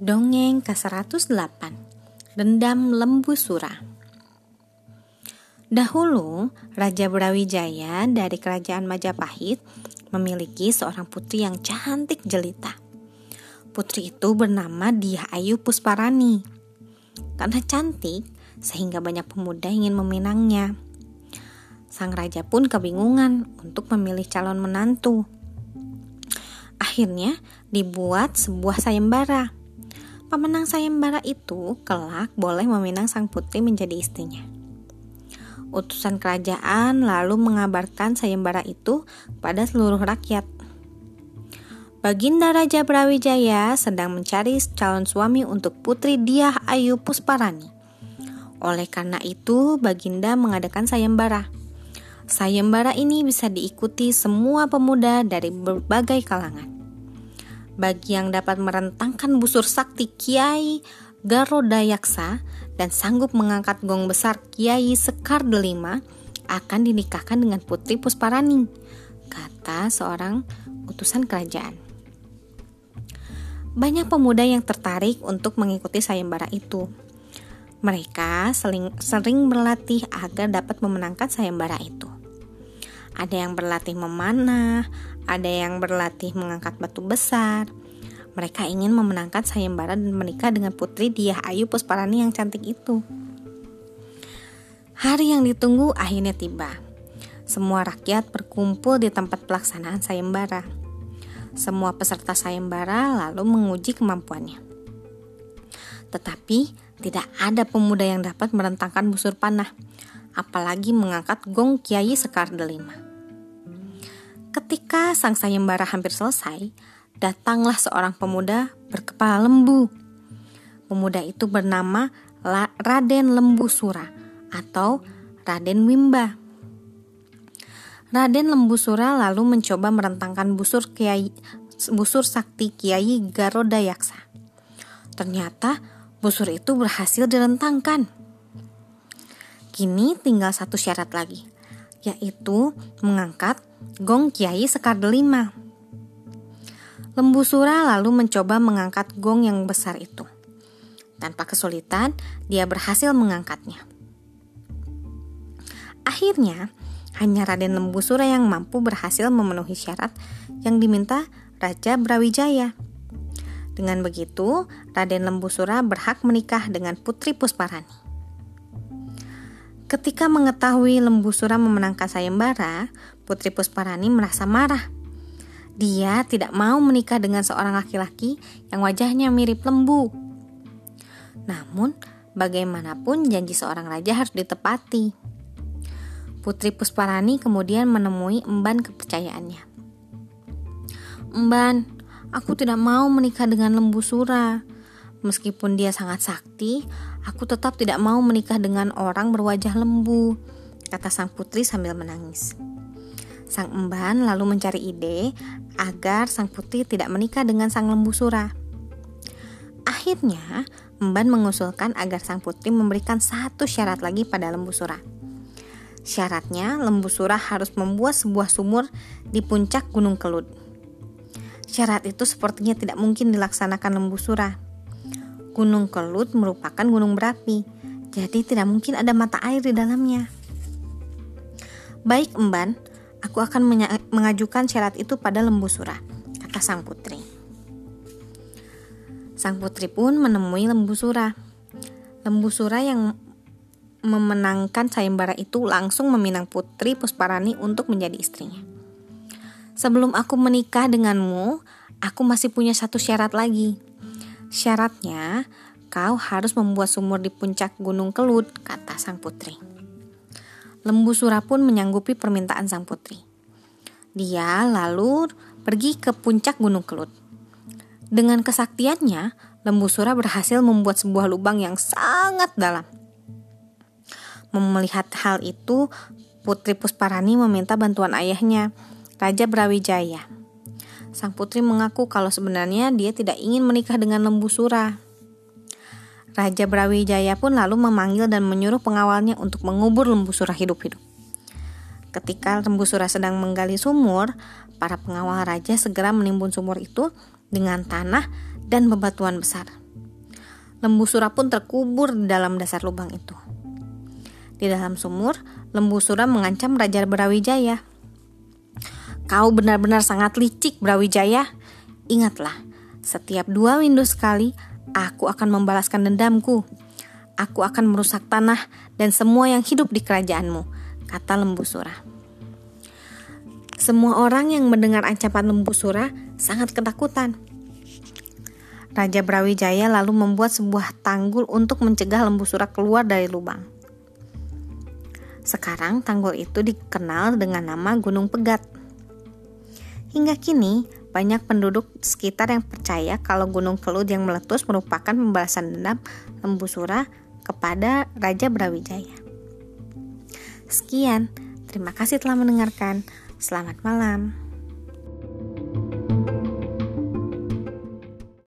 Dongeng ke-108 Dendam Lembu Sura Dahulu, Raja Brawijaya dari kerajaan Majapahit memiliki seorang putri yang cantik jelita. Putri itu bernama Dia Ayu Pusparani. Karena cantik, sehingga banyak pemuda ingin meminangnya. Sang raja pun kebingungan untuk memilih calon menantu. Akhirnya dibuat sebuah sayembara Pemenang sayembara itu kelak boleh meminang sang putri menjadi istrinya. Utusan kerajaan lalu mengabarkan sayembara itu pada seluruh rakyat. Baginda Raja Brawijaya sedang mencari calon suami untuk putri Diah Ayu Pusparani. Oleh karena itu, Baginda mengadakan sayembara. Sayembara ini bisa diikuti semua pemuda dari berbagai kalangan bagi yang dapat merentangkan busur sakti Kiai Garodayaksa dan sanggup mengangkat gong besar Kiai Sekar Delima akan dinikahkan dengan Putri Pusparani, kata seorang utusan kerajaan. Banyak pemuda yang tertarik untuk mengikuti sayembara itu. Mereka sering, sering berlatih agar dapat memenangkan sayembara itu. Ada yang berlatih memanah, ada yang berlatih mengangkat batu besar. Mereka ingin memenangkan sayembara dan menikah dengan putri Diah Ayu Pusparani yang cantik itu. Hari yang ditunggu akhirnya tiba. Semua rakyat berkumpul di tempat pelaksanaan sayembara. Semua peserta sayembara lalu menguji kemampuannya. Tetapi tidak ada pemuda yang dapat merentangkan busur panah, apalagi mengangkat gong Kiai Sekar Delima. Ketika sang sayembara hampir selesai, datanglah seorang pemuda berkepala lembu. Pemuda itu bernama Raden Lembu Sura atau Raden Wimba. Raden Lembu Sura lalu mencoba merentangkan busur Kiai busur sakti Kiai Garoda Yaksa. Ternyata busur itu berhasil direntangkan. Kini tinggal satu syarat lagi, yaitu mengangkat gong Kiai Sekar Delima. Lembu Sura lalu mencoba mengangkat gong yang besar itu. Tanpa kesulitan, dia berhasil mengangkatnya. Akhirnya, hanya Raden Lembu Sura yang mampu berhasil memenuhi syarat yang diminta Raja Brawijaya. Dengan begitu, Raden Lembu Sura berhak menikah dengan Putri Pusparani. Ketika mengetahui Lembu Sura memenangkan sayembara, Putri Pusparani merasa marah. Dia tidak mau menikah dengan seorang laki-laki yang wajahnya mirip lembu. Namun, bagaimanapun janji seorang raja harus ditepati. Putri Pusparani kemudian menemui emban kepercayaannya. Emban, aku tidak mau menikah dengan Lembu Sura. Meskipun dia sangat sakti, aku tetap tidak mau menikah dengan orang berwajah lembu, kata sang putri sambil menangis. Sang emban lalu mencari ide agar sang putri tidak menikah dengan sang lembu sura. Akhirnya, emban mengusulkan agar sang putri memberikan satu syarat lagi pada lembu sura. Syaratnya, lembu sura harus membuat sebuah sumur di puncak Gunung Kelut. Syarat itu sepertinya tidak mungkin dilaksanakan lembu sura Gunung Kelut merupakan gunung berapi, jadi tidak mungkin ada mata air di dalamnya. Baik emban, aku akan mengajukan syarat itu pada lembu sura, kata sang putri. Sang putri pun menemui lembu sura. Lembu sura yang memenangkan sayembara itu langsung meminang putri Pusparani untuk menjadi istrinya. Sebelum aku menikah denganmu, aku masih punya satu syarat lagi. Syaratnya, kau harus membuat sumur di puncak Gunung Kelut, kata sang putri. Lembu Sura pun menyanggupi permintaan sang putri. Dia lalu pergi ke puncak Gunung Kelut. Dengan kesaktiannya, Lembu Sura berhasil membuat sebuah lubang yang sangat dalam. Melihat hal itu, Putri Pusparani meminta bantuan ayahnya, Raja Brawijaya. Sang putri mengaku kalau sebenarnya dia tidak ingin menikah dengan lembu sura. Raja Brawijaya pun lalu memanggil dan menyuruh pengawalnya untuk mengubur lembu sura hidup-hidup. Ketika lembu sura sedang menggali sumur, para pengawal raja segera menimbun sumur itu dengan tanah dan bebatuan besar. Lembu Sura pun terkubur di dalam dasar lubang itu. Di dalam sumur, Lembu Sura mengancam Raja Brawijaya. Kau benar-benar sangat licik, Brawijaya. Ingatlah, setiap dua windu sekali, aku akan membalaskan dendamku. Aku akan merusak tanah dan semua yang hidup di kerajaanmu, kata Lembu Sura. Semua orang yang mendengar ancaman Lembu Sura sangat ketakutan. Raja Brawijaya lalu membuat sebuah tanggul untuk mencegah Lembu Sura keluar dari lubang. Sekarang tanggul itu dikenal dengan nama Gunung Pegat. Hingga kini, banyak penduduk sekitar yang percaya kalau Gunung Kelut yang meletus merupakan pembalasan dendam Lembu Sura kepada Raja Brawijaya. Sekian, terima kasih telah mendengarkan. Selamat malam.